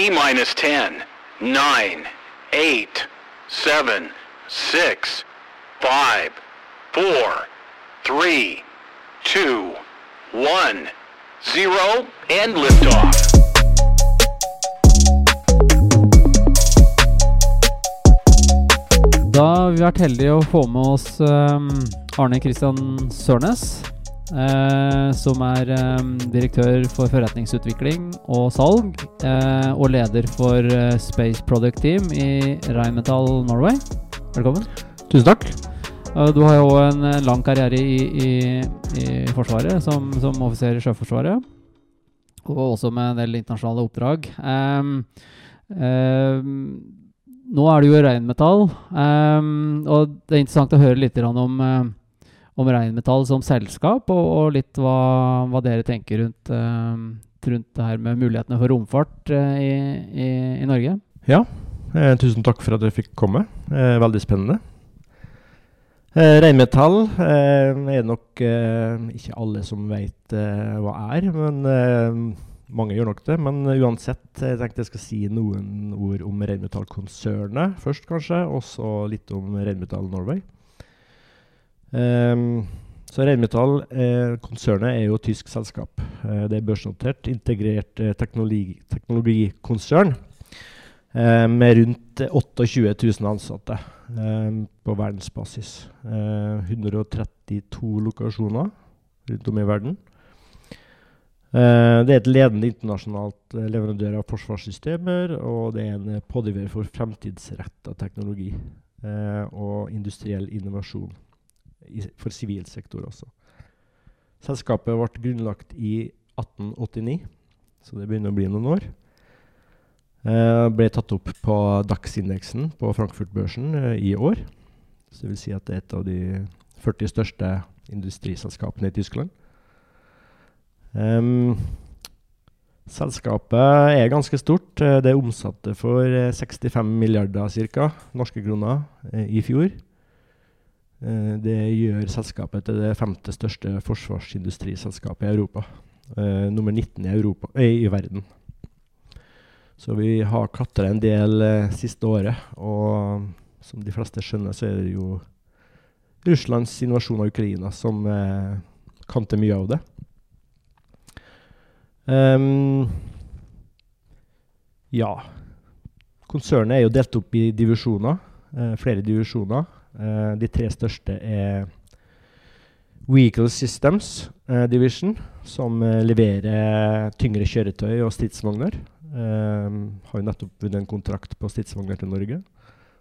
T minus 10, 9, 8, 7, 6, 5, 4, 3, 2, 1, 0, and liftoff. Da har vi vært heldige å få med oss um, Arne Kristian Sørnes. Eh, som er um, direktør for forretningsutvikling og salg. eh, og leder for eh, Space Product Team i Rheinmetall Norway. Velkommen. Tusen takk. Eh, du har jo en eh, lang karriere i, i, i Forsvaret, som, som offiser i Sjøforsvaret. Og også med en del internasjonale oppdrag. Um, um, nå er det jo Reinmetall, um, og det er interessant å høre litt om, om Reinmetall som selskap, og, og litt hva, hva dere tenker rundt, uh, rundt det her med mulighetene for romfart uh, i, i, i Norge. Ja, eh, tusen takk for at jeg fikk komme. Eh, veldig spennende. Eh, Reinmetall eh, er nok ikke alle som vet hva er, men mange gjør nok det. Men uansett, jeg tenkte jeg skal si noen ord om Reinmetall-konsernet først, kanskje. Og så litt om Reinmetall Norway. Ehm, så Reinmetall-konsernet er jo et tysk selskap. Eh, det er børsnotert, integrert eh, teknologi, teknologikonsern. Eh, med rundt 28 000 ansatte eh, på verdensbasis. Eh, 132 lokasjoner rundt om i verden. Eh, det er et ledende internasjonalt eh, leverandør av forsvarssystemer, og det er en eh, pådriver for fremtidsretta teknologi eh, og industriell innovasjon for sivil sektor også. Selskapet ble grunnlagt i 1889, så det begynner å bli noen år. Eh, ble tatt opp på DAX-indeksen på Frankfurt-børsen eh, i år. Så det vil si at det er et av de 40 største industriselskapene i Tyskland. Um, selskapet er ganske stort. Eh, det omsatte for eh, 65 milliarder cirka, norske kroner eh, i fjor. Eh, det gjør selskapet til det femte største forsvarsindustriselskapet i Europa. Uh, nummer 19 i, Europa, i verden. Så vi har klatra en del uh, siste året. Og som de fleste skjønner, så er det jo Russlands invasjon av Ukraina som kan kanter mye av det. Um, ja. Konsernet er jo delt opp i divisjoner. Uh, flere divisjoner. Eh, de tre største er Vehicle Systems uh, Division, som uh, leverer tyngre kjøretøy og stridsvogner. Har jo nettopp vunnet en kontrakt på stridsvogner til Norge.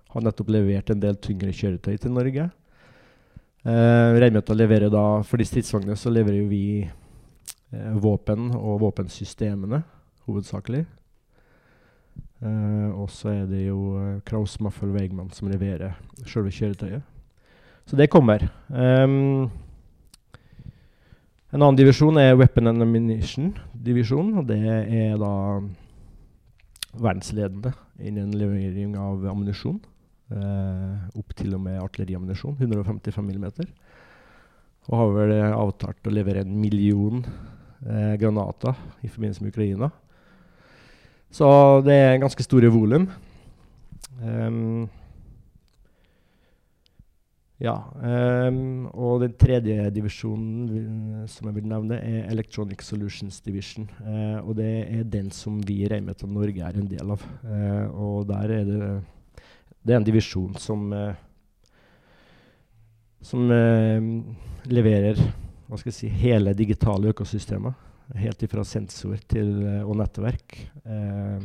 Har nettopp levert en del tyngre kjøretøy til Norge. Uh, Reinmetall levere da, For de stridsvognene leverer jo vi våpen og våpensystemene, hovedsakelig. Eh, og så er det jo uh, Kraus Maffel Wegmann som leverer selve kjøretøyet. Så det kommer. Um, en annen divisjon er Weapon and Ammunition-divisjon. og Det er da verdensledende innen levering av ammunisjon. Uh, opp til og med artilleriammunisjon, 155 mm. Og har vel eh, avtalt å levere en million uh, granater i forbindelse med Ukraina. Så det er ganske store volum. Um, ja. Um, og den tredje divisjonen som jeg vil nevne, er Electronic Solutions Division. Uh, og det er den som vi i Reinmetall Norge er en del av. Uh, og der er det Det er en divisjon som uh, som leverer hva skal jeg si, hele digitale økosystemer. Helt ifra sensor til, eh, og nettverk. Eh,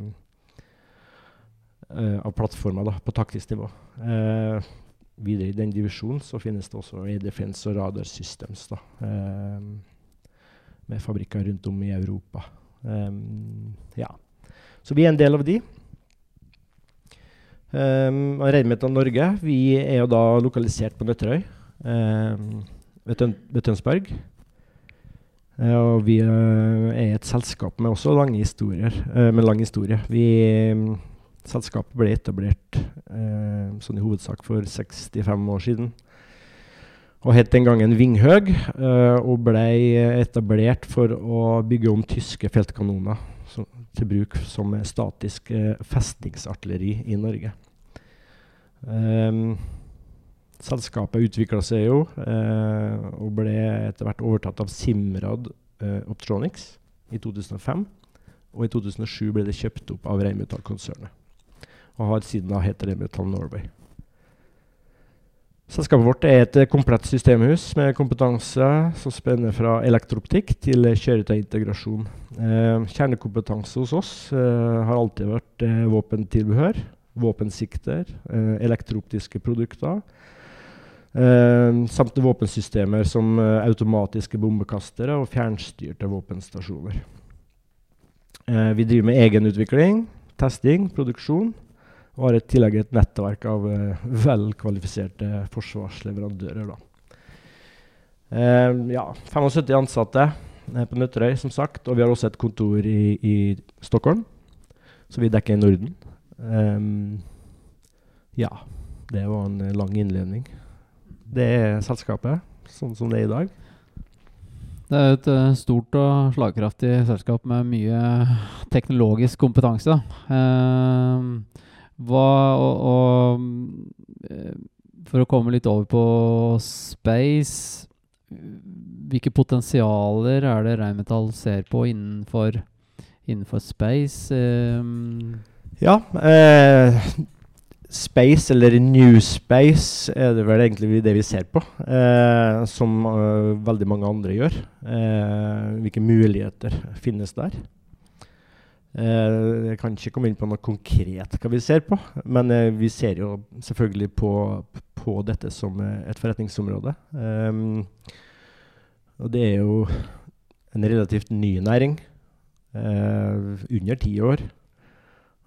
eh, av plattformer da, på taktisk nivå. Eh, videre i den divisjonen så finnes det også Air Defense og Radar Systems. Da, eh, med fabrikker rundt om i Europa. Eh, ja. Så vi er en del av de. Um, Reinmetall Norge vi er jo da lokalisert på Nøtterøy um, ved, Tøn ved Tønsberg. Eh, og vi eh, er et selskap med også lange historier, eh, med lang historie. Vi, mm, selskapet ble etablert sånn i hovedsak for 65 år siden. Og het den gangen Vinghøg, og ble etablert for å bygge om tyske feltkanoner til bruk som statisk festningsartilleri i Norge. Selskapet utvikla seg jo eh, og ble etter hvert overtatt av Simrad eh, Optronics i 2005. Og i 2007 ble det kjøpt opp av Reinmetall-konsernet. Og har siden da hett Reinmetall Norway. Selskapet vårt er et komplett systemhus med kompetanse som spenner fra elektrooptikk til kjøretøyintegrasjon. Eh, kjernekompetanse hos oss eh, har alltid vært eh, våpentilbehør, våpensikter, eh, elektrooptiske produkter. Eh, samt våpensystemer som eh, automatiske bombekastere og fjernstyrte våpenstasjoner. vi driver med egenutvikling, testing, produksjon og har i tillegg et nettverk av uh, velkvalifiserte forsvarsleverandører. Uh, ja, 75 ansatte uh, på Nøtterøy, som sagt. Og vi har også et kontor i, i Stockholm, så vi dekker i Norden. Um, ja, det var en lang innledning. Det er selskapet, sånn som det er i dag. Det er et uh, stort og slagkraftig selskap med mye teknologisk kompetanse. Eh, hva og, og, eh, For å komme litt over på space Hvilke potensialer er det Reinmetall ser på innenfor, innenfor space? Eh, ja. Eh, space, eller new space, er det vel egentlig det vi ser på. Eh, som uh, veldig mange andre gjør. Eh, hvilke muligheter finnes der? Uh, jeg kan ikke komme inn på noe konkret hva vi ser på, men uh, vi ser jo selvfølgelig på, på dette som uh, et forretningsområde. Og det er jo en relativt ny næring. under ti år.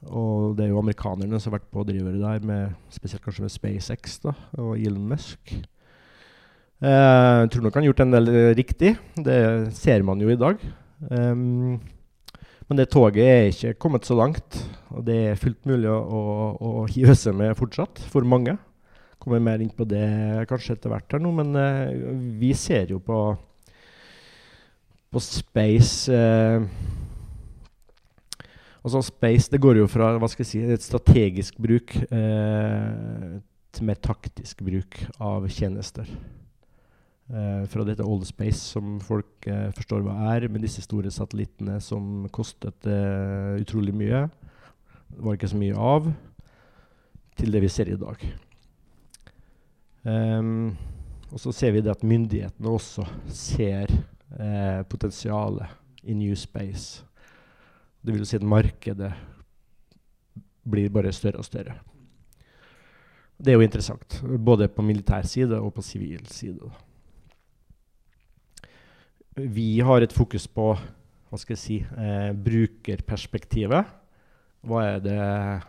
Og det er jo amerikanerne som har vært pådrivere der, med, spesielt kanskje med SpaceX da, og Elon Musk. jeg tror nok han har gjort en del riktig. Det ser man jo i dag. Um, men det toget er ikke kommet så langt, og det er fullt mulig å, å, å hive seg med fortsatt, for mange. Kommer mer inn på det kanskje etter hvert her nå, men eh, vi ser jo på, på space uh, Altså space det går jo fra hva skal jeg si, et strategisk bruk eh, til mer taktisk bruk av tjenester. Eh, fra dette Old Space, som folk eh, forstår hva er, med disse store satellittene som kostet uh, utrolig mye. Det var ikke så mye av, til det vi ser i dag. Um, og så ser vi det at myndighetene også ser potensialet i New Space. Det vil si at markedet blir bare større og større. Det er jo interessant, både på militær side og på sivil side. Vi har et fokus på hva skal jeg si, eh, brukerperspektivet. Hva, det,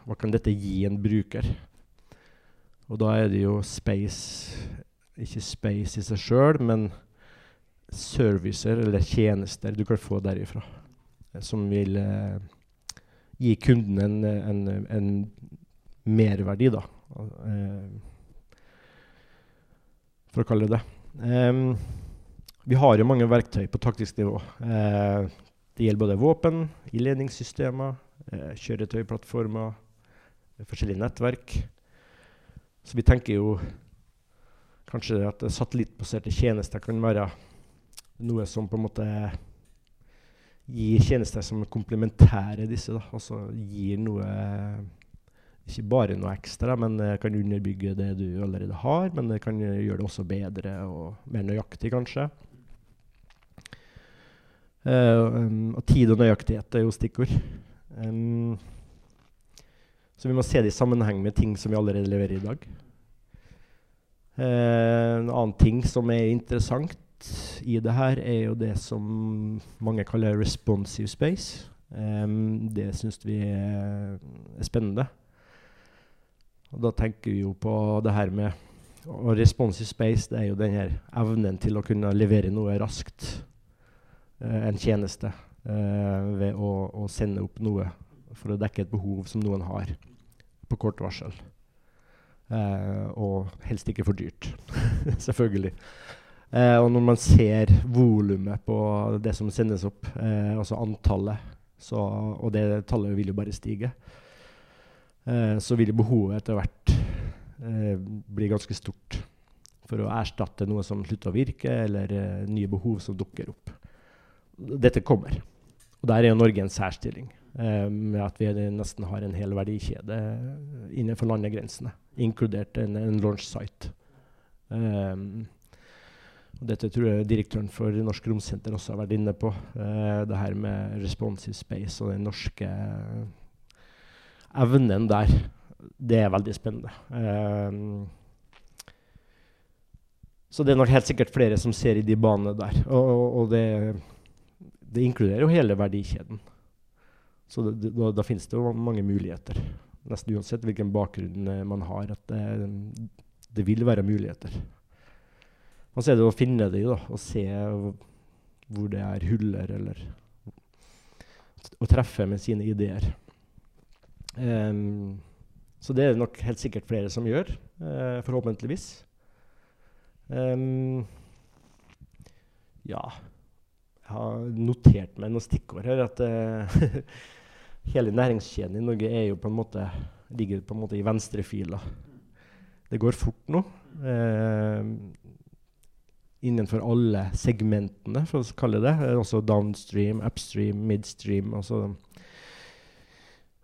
hva, kan dette gi en bruker? Og da er det jo space Ikke space i seg sjøl, men servicer eller tjenester du kan få derifra. Eh, som vil eh, gi kunden en, en, en merverdi, da. Eh, for å kalle det det. Um, vi har jo mange verktøy på taktisk nivå. Eh, det gjelder både våpen, ledningssystemer, eh, kjøretøyplattformer, forskjellige nettverk. Så vi tenker jo kanskje at satellittbaserte tjenester kan være noe som på en måte gir tjenester som komplementære disse. Da. Altså gir noe Ikke bare noe ekstra, men kan underbygge det du allerede har. Men det kan gjøre det også bedre og mer nøyaktig, kanskje. Uh, og tid og nøyaktighet er jo stikkord. Um, så vi må se det i sammenheng med ting som vi allerede leverer i dag. Uh, en annen ting som er interessant i det her, er jo det som mange kaller responsive space. Um, det syns vi er, spennende. Og da tenker vi jo på det her med Og responsive space det er jo den her evnen til å kunne levere noe raskt. Uh, en tjeneste Uh, ved å, å, sende opp noe for å dekke et behov som noen har, på kort varsel. Uh, og helst ikke for dyrt, selvfølgelig. Uh, og når man ser volumet på det som sendes opp, eh, altså antallet Så, og det tallet vil jo bare stige. Eh, så vil behovet etter hvert eh, bli ganske stort for å erstatte noe som slutter å virke, eller eh, nye behov som dukker opp. Dette kommer. Og der er jo Norge en særstilling. Eh, med at vi nesten har en hel verdikjede innenfor landegrensene, inkludert en, en launch site. Um, dette tror jeg direktøren for Norsk Romsenter også har vært inne på. Uh, det her med responsive space og den norske evnen der. Det er veldig spennende. Um, så det er nok helt sikkert flere som ser i de banene der. Og, og, og det, det, inkluderer jo hele verdikjeden. Så det, det, da, da finnes det jo mange muligheter. Nesten uansett hvilken bakgrunn uh, man har. At det, det vil være muligheter. Og så er det å finne de, da, og se hvor det er huller, eller å treffe med sine ideer. Um, så det er det nok helt sikkert flere som gjør, uh, forhåpentligvis. Um, ja Jeg har notert meg noen stikkord her. At uh, hele næringskjeden i Norge er jo på en måte, ligger på en måte i venstrefila. Det går fort nå. Uh, innenfor alle segmentene, for å kalle det. Eh, også downstream, upstream, midstream. Altså.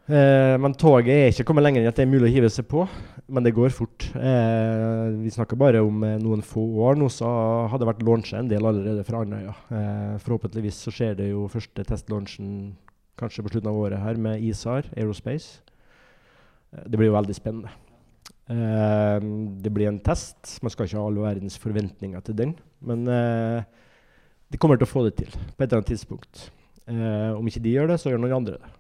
Eh, men toget er ikke kommet lenger enn at det er mulig å hive seg på. Men det går fort. Eh, vi snakker bare om eh, noen få år. Nå så har det vært launcha en del allerede fra Andøya. Eh, forhåpentligvis så skjer det jo første testlaunchen kanskje på slutten av året her med ISAR Aerospace. Eh, det blir jo veldig spennende. Uh, det blir en test. Man skal ikke ha all verdens forventninger til den. Men uh, de kommer til å få det til på et eller annet tidspunkt. Uh, om ikke de gjør det, så gjør noen andre det.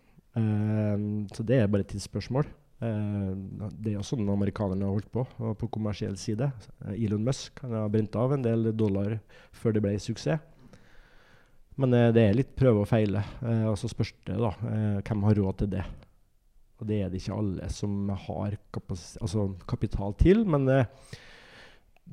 så det er bare et tidsspørsmål. det er jo sånn amerikanerne har holdt på på kommersiell side. Elon Musk han har brent av en del dollar før det ble suksess. Men det er litt prøve og feile. og så spørs det da, hvem har råd til det. Og det er det ikke alle som har altså kapital til. Men eh,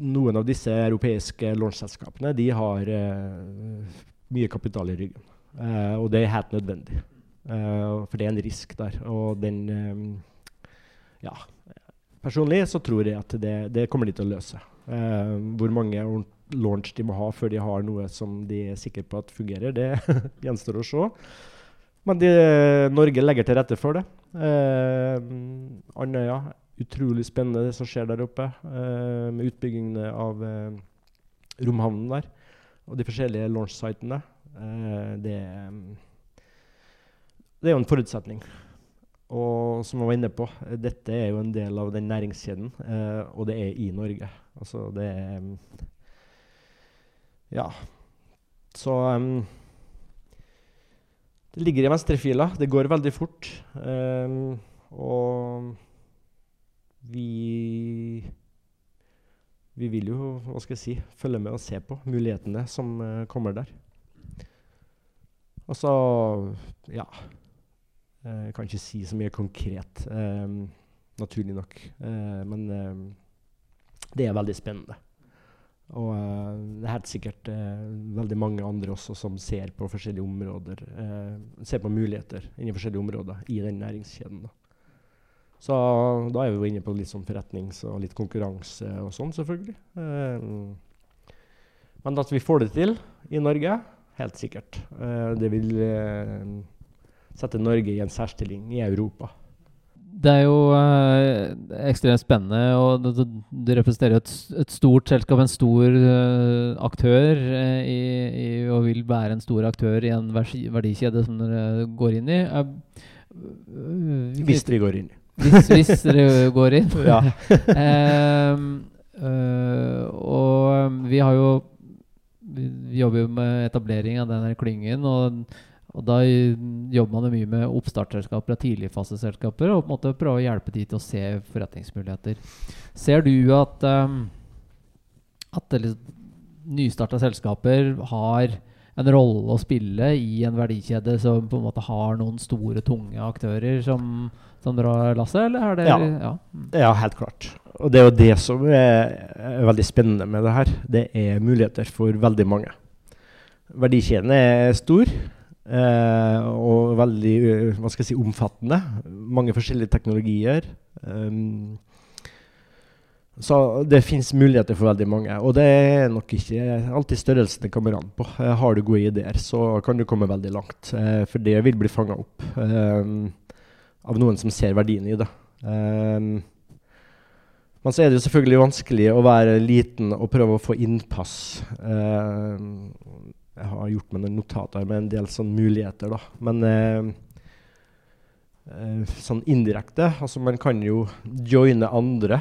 noen av disse europeiske launchselskapene de har eh, mye kapital i ryggen. Eh, og det er helt nødvendig. Eh, for det er en risk der. Og den eh, Ja. Personlig så tror jeg at det, det kommer de til å løse. Eh, hvor mange launch de må ha før de har noe som de er sikre på at fungerer, det gjenstår å se. Men de, Norge legger til rette for det. Eh, Andøya, utrolig spennende det som skjer der oppe. Eh, med utbyggingene av eh, romhavnen der. Og de forskjellige launch-sitene. Det, det, er jo en forutsetning. Og som jeg var inne på, dette er jo en del av den næringskjeden. Eh, og det er i Norge. Altså det er Ja. Så um, det ligger i venstrefila. Det går veldig fort. Um, og vi Vi vil jo, hva skal jeg si, følge med og se på mulighetene som uh, kommer der. Og så Ja. Eh, jeg kan ikke si så mye konkret, um, naturlig nok. Uh, men um, det er veldig spennende. Og uh, det er helt sikkert uh, veldig mange andre også som ser på forskjellige områder, uh, ser på muligheter innen forskjellige områder i den næringskjeden. Da. Så da er vi jo inne på litt sånn forretnings- og litt konkurranse og sånn, selvfølgelig. men at vi får det til i Norge, helt sikkert. det vil sette Norge i en særstilling i Europa. Det er jo uh, ekstremt spennende, og du, du representerer et, et, stort selskap, en stor uh, aktør, uh, i, i, og vil være en stor aktør i en verdikjede som dere går inn i. hvis dere går inn. Hvis, hvis dere går inn. ja. um, og vi har jo Vi jobber jo med etablering av denne klyngen. og og Da jobber man mye med oppstartsselskaper og tidligfaseselskaper og på en måte prøve å hjelpe de til å se forretningsmuligheter. Ser du at, um, at nystarta selskaper har en rolle å spille i en verdikjede som på en måte har noen store, tunge aktører som, som drar lasset, eller er det ja. Ja. ja. helt klart. Og det er jo det som er, er veldig spennende med det her. Det er muligheter for veldig mange. Verdikjeden er stor. Eh, og veldig eh, hva skal jeg si, omfattende. Mange forskjellige teknologier. Um, så det fins muligheter for veldig mange. Og det er nok ikke alltid størrelsen det kommer an på. Eh, har du gode ideer, så kan du komme veldig langt. Eh, for det vil bli fanga opp eh, av noen som ser verdien i det. Um, men så er det jo selvfølgelig vanskelig å være liten og prøve å få innpass. Uh, jeg har gjort meg noen notater med en del sånn muligheter, da. Men eh, uh, sånn indirekte Altså, man kan jo joine andre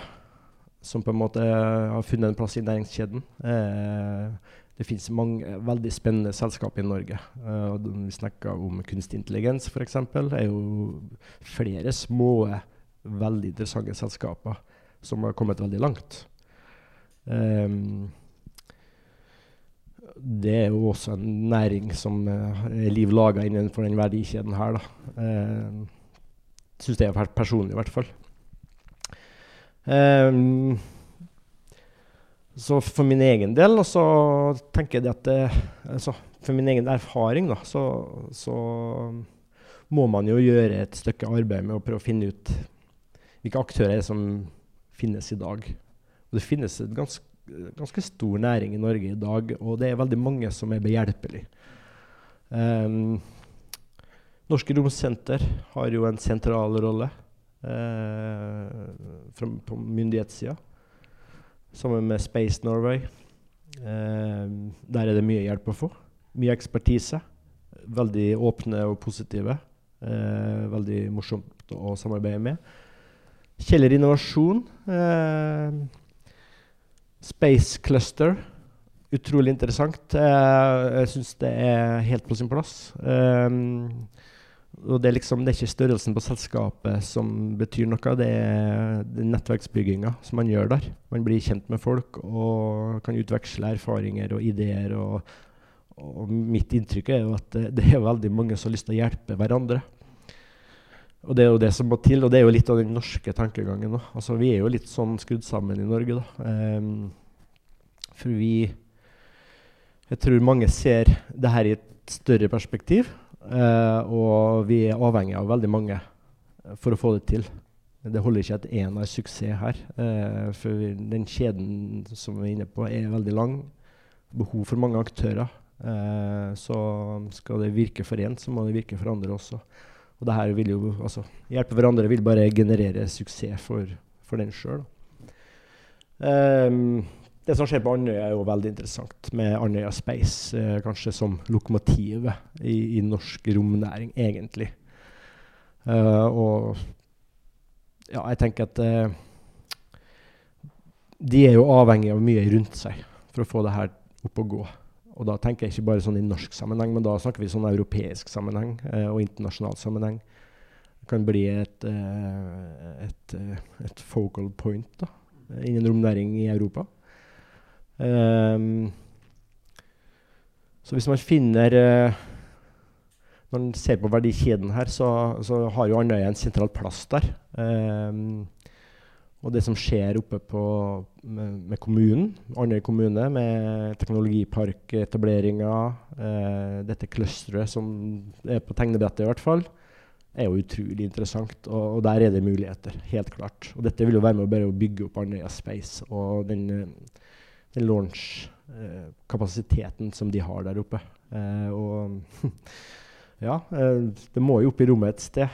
som på en måte har funnet en plass i næringskjeden. det finnes mange veldig spennende selskap i Norge. vi snakker om kunstig intelligens, f.eks. Det er jo flere små, veldig interessante selskaper som har kommet veldig langt. Um, det er jo også en næring som er liv laga innenfor den verdikjeden her. da. Eh, Syns det er personlig, i hvert fall. Um, så for min egen del så tenker jeg at det, altså, For min egen erfaring da, så, så, må man jo gjøre et stykke arbeid med å prøve å finne ut hvilke aktører er som finnes i dag. Og det finnes et ganske, ganske, stor næring i Norge i dag, og det er veldig mange som er behjelpelige. Um, Norske Romsenter har jo en sentral rolle uh, på myndighetssida, sammen med Space Norway. Eh, der er det mye hjelp å få. Mye ekspertise. Veldig åpne og positive. Eh, veldig morsomt å samarbeide med. Kjeller Innovasjon. Eh, Space Cluster. Utrolig interessant. Eh, jeg syns det er helt på sin plass. Um, og det er, liksom, det er ikke størrelsen på selskapet som betyr noe, det er, det er nettverksbygginga som man gjør der. Man blir kjent med folk og kan utveksle erfaringer og ideer. Og, og mitt inntrykk er jo at det, det er veldig mange som har lyst til å hjelpe hverandre. Og det er jo det som må til, og det er jo litt av den norske tankegangen. òg. Altså, vi er jo litt sånn skrudd sammen i Norge, da. Um, for vi Jeg tror mange ser det her i et større perspektiv. Uh, og vi er avhengig av veldig mange uh, for å få det til. Det holder ikke at én har suksess her. Uh, for den kjeden som vi er inne på, er veldig lang. Behov for mange aktører. så skal det virke for én, så må det virke for andre også. Og det her vil jo altså, hjelpe hverandre vil bare generere suksess for, for den sjøl. Ehm, det som skjer på Andøya, er jo veldig interessant, med Andøya Space eh, kanskje som lokomotivet i, i, norsk romnæring, egentlig. Uh, og ja, jeg tenker at uh, de er jo avhengig av mye rundt seg for å få det her opp og gå. Og da tenker jeg ikke bare sånn i norsk sammenheng, men da snakker vi sånn europeisk sammenheng eh, og internasjonal sammenheng. Det kan bli et, eh, et, eh, et, focal point da, innen romnæring i Europa. Um, så hvis man finner eh, Når man ser på verdikjeden her, så, så har jo Andøya en sentral plass der. Um, og det som skjer oppe på, med, med kommunen, Andøy kommune, med teknologiparketableringa, eh, dette clusteret som er på tegnebrettet i hvert fall, er jo utrolig interessant. Og, og, der er det muligheter, helt klart. Og dette vil jo være med å bare bygge opp Andøya Space og den, den launch-kapasiteten eh, som de har der oppe. Eh, og ja, eh, det må jo opp i rommet et sted.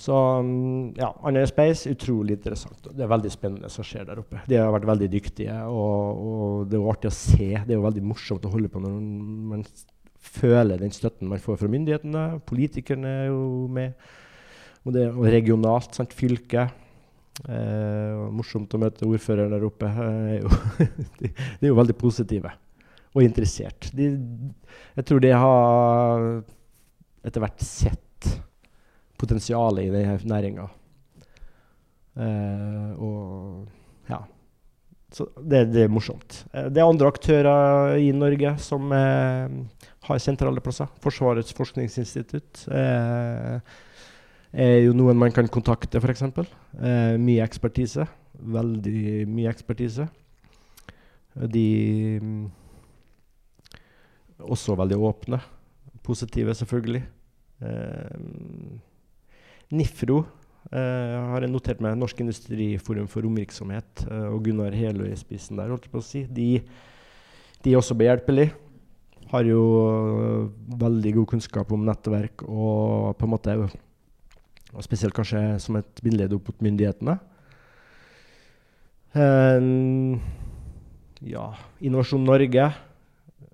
Så mm, ja, Andøya Space utrolig interessant. Det er veldig spennende som skjer der oppe. De har vært veldig dyktige, og, og, det er jo artig å se. Det er jo veldig morsomt å holde på når man føler den støtten man får fra myndighetene. Politikerne er jo med. Og, det, og regionalt, sant, fylket. Eh, morsomt å møte ordføreren der oppe. Eh, de, de, er jo veldig positive og interessert. De, jeg tror de har etter hvert sett potensialet i denne næringa. Uh, og ja. Så det, det, er morsomt. Eh, det er andre aktører i Norge som eh, har sentrale plasser. Forsvarets forskningsinstitutt eh, er jo noen man kan kontakte, f.eks. Eh, mye ekspertise. Veldig mye ekspertise. De også veldig åpne. Positive, selvfølgelig. Eh, NIFRO eh, har jeg notert meg Norsk Industriforum for romvirksomhet eh, og Gunnar Heløy i spissen der. holdt jeg på å si. De, de er også behjelpelige. Har jo øh, veldig god kunnskap om nettverk og på en måte og Spesielt kanskje som et bindeledd opp mot myndighetene. Um, ja, Innovasjon Norge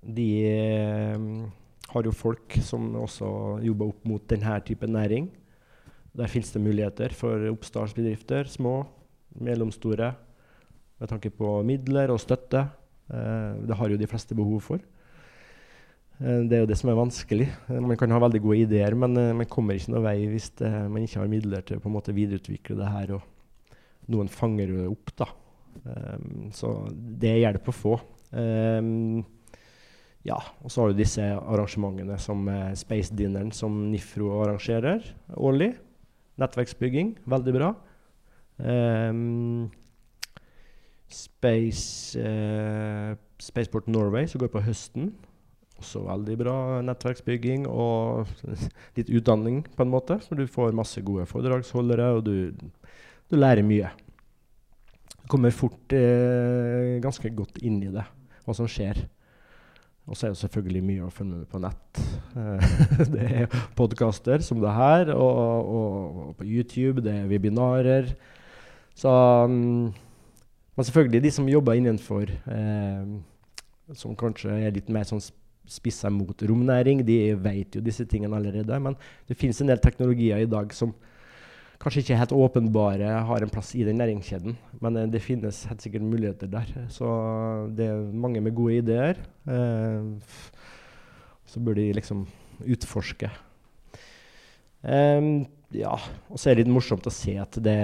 de um, har jo folk som også jobber opp mot denne typen næring. Der finnes det muligheter for oppstartsbedrifter, små, mellomstore, med tanke på midler og støtte. Uh, det har jo de fleste behov for. Uh, det er jo det som er vanskelig. Uh, man kan ha veldig gode ideer, men man kommer ikke noen vei hvis det, man ikke har midler til å på en måte videreutvikle det her, og noen fanger det opp. da. Så det er hjelp å få. Ja, og så har du disse arrangementene som Space Dinneren, som NIFRO arrangerer årlig. Nettverksbygging, veldig bra. Um, Space, uh, Spaceport Norway, som går på høsten. Også veldig bra nettverksbygging og litt utdanning, på en måte. For du får masse gode foredragsholdere, og du, du lærer mye. Du kommer fort uh, ganske godt inn i det, hva som skjer. Og så er det selvfølgelig mye å følge med på nett. det er podkaster som det her, og, og, og, på YouTube, det er webinarer. Så um, Men selvfølgelig de som jobber innenfor eh, Som kanskje er litt mer sånn spissa mot romnæring, de vet jo disse tingene allerede. Men det finnes en del teknologier i dag som kanskje ikke helt åpenbare har en plass i den næringskjeden. Men eh, det finnes helt sikkert muligheter der. Så det er mange med gode ideer. Eh, så bør de liksom utforske. Um, ja, og så er det litt morsomt å se at det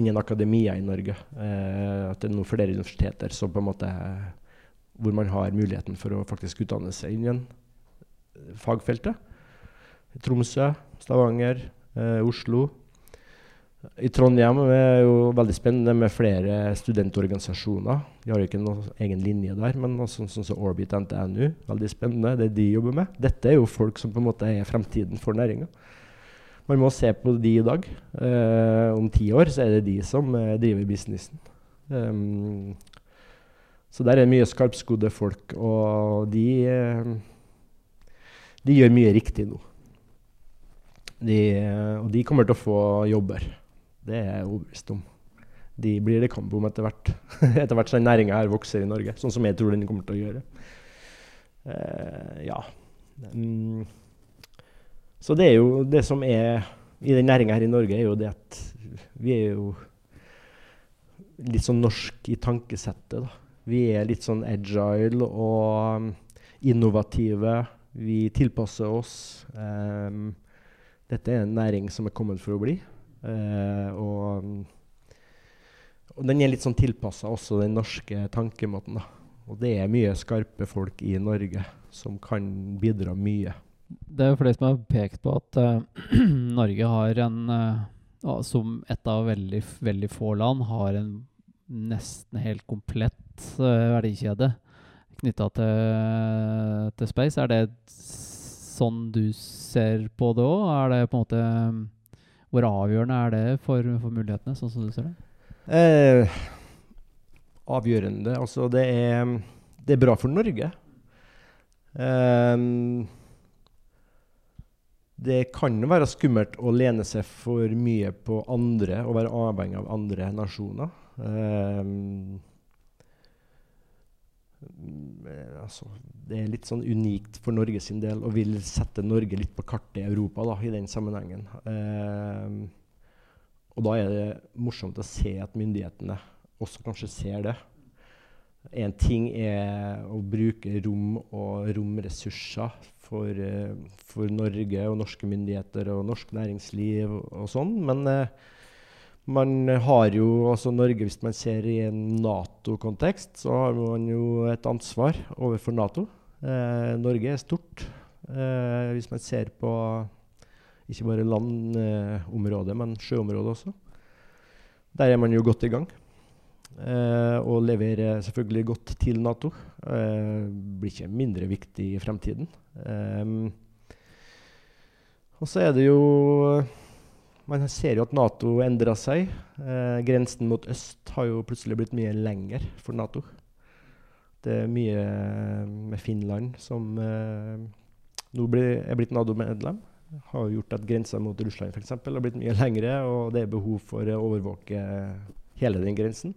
innen akademia i Norge uh, at det er noen flere universiteter som på en måte hvor man har muligheten for å faktisk utdanne seg innen fagfeltet. Tromsø, Stavanger, eh, Oslo. I Trondheim er jo veldig spennende med flere studentorganisasjoner. Vi har jo ikke noen egen linje der, men sånn som så Orbit NTNU. Veldig spennende, det de jobber med. Dette er jo folk som på en måte er fremtiden for næringa. Man må se på de i dag. Eh, om ti år så er det de som eh, driver businessen. Um, så der er mye skarpskodde folk, og de, eh, de gjør mye riktig nå. De, og de kommer til å få jobber. Det er jeg overbevist om. De blir det kamp om etter hvert. etter hvert som næringa her vokser i Norge, sånn som jeg tror den kommer til å gjøre. Uh, ja. Um, så det er jo det som er i den næringa her i Norge, er jo det at vi er jo litt sånn norsk i tankesettet. da. Vi er litt sånn agile og innovative. Vi tilpasser oss. Um, dette er en næring som er kommet for å bli. Uh, og, og, den er litt sånn tilpassa også den norske tankemåten. Da. Og det er mye skarpe folk i Norge som kan bidra mye. Det er jo flere som har pekt på at uh, Norge har en uh, Som et av veldig, veldig få land har en nesten helt komplett verdikjede knytta til, til space. Er det sånn du ser på det òg? Er det på en måte Hvor avgjørende er det for, for mulighetene, sånn som du ser det? Eh, avgjørende Altså, det er, det er bra for Norge. Eh, det kan være skummelt å lene seg for mye på andre og være avhengig av andre nasjoner. Um, altså, det er litt sånn unikt for Norge sin del og vil sette Norge litt på kartet i Europa da, i den sammenhengen. Eh, og da er det morsomt å se at myndighetene også kanskje ser det. En ting er å bruke rom og romressurser for, uh, for Norge og norske myndigheter og norsk næringsliv og, og sånn, men uh, man har jo altså Norge, hvis man ser i en Nato-kontekst, så har man jo et ansvar overfor Nato. Eh, Norge er stort. Eh, hvis man ser på ikke bare landområdet, eh, men sjøområdet også. Der er man jo godt i gang. eh, og leverer selvfølgelig godt til Nato. Eh, blir ikke mindre viktig i fremtiden. Eh, og så er det jo Man ser jo at Nato endrer seg. Eh, grensen mot øst har jo plutselig blitt mye lenger for Nato. Det er mye med Finland som eh, nå blir, er blitt Nato-medlem. Har gjort at grensa mot Russland for eksempel, har blitt mye lengre, og det er behov for å overvåke hele den grensen.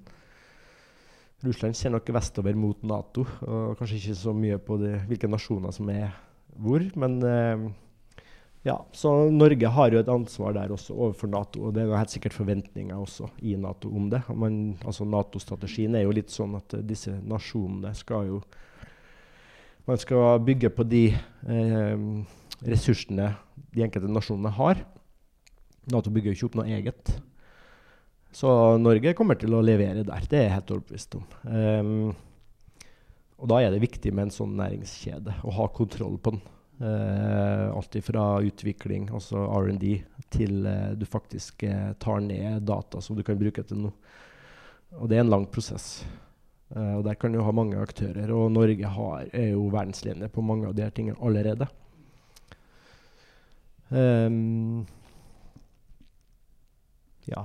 Russland ser nok vestover mot Nato, og kanskje ikke så mye på det, hvilke nasjoner som er hvor. Men eh, ja, så Norge har jo et ansvar der også overfor Nato, og det er jo helt sikkert forventninger også i Nato om det. Man, altså Nato-strategien er jo litt sånn at uh, disse nasjonene skal jo Man skal bygge på de eh, ressursene de enkelte nasjonene har. Nato bygger jo ikke opp noe eget. Så Norge kommer til å levere der. Det er jeg helt overbevist om. Um, og da er det viktig med en sånn næringskjede, å ha kontroll på den. Uh, alt fra utvikling, altså R&D, til uh, du faktisk uh, tar ned data som du kan bruke til noe. Og det er en lang prosess. og Der kan du ha mange aktører. Og Norge har, er jo verdensledende på mange av de her tingene allerede. Um, ja.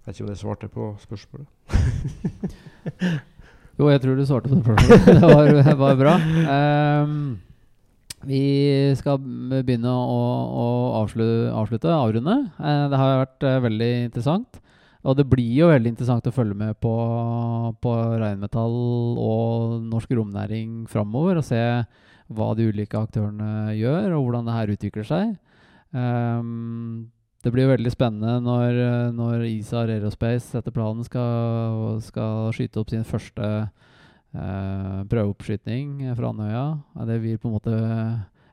Jeg vet ikke om jeg svarte på spørsmålet. Jo, jeg tror du svarte på det spørsmålet. det var, var bra. Um, vi skal begynne å, å avslutte, avslutte, avrunde. Uh, det har vært uh, veldig interessant. Og det blir jo veldig interessant å følge med på, på reinmetall og norsk romnæring framover. Og se hva de ulike aktørene gjør, og hvordan det her utvikler seg. Um, det blir veldig spennende når, når ISAR Aerospace etter planen skal, skal skyte opp sin første eh, prøveoppskyting fra Andøya. Det blir på en måte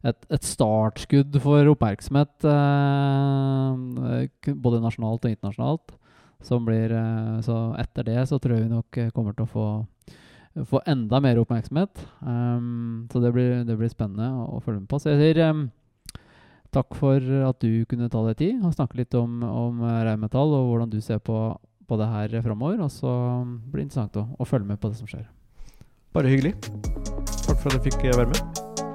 et, et startskudd for oppmerksomhet eh, både nasjonalt og internasjonalt. Blir, eh, så etter det så tror jeg vi nok kommer til å få, få enda mer oppmerksomhet. Um, så det blir, det blir, spennende å, å, følge med på. Så jeg sier um, Takk for at du kunne ta deg tid og snakke litt om, om reinmetall og hvordan du ser på, på det her framover. Og så blir det interessant å, å følge med på det som skjer. Bare hyggelig. Takk for at jeg fikk være med.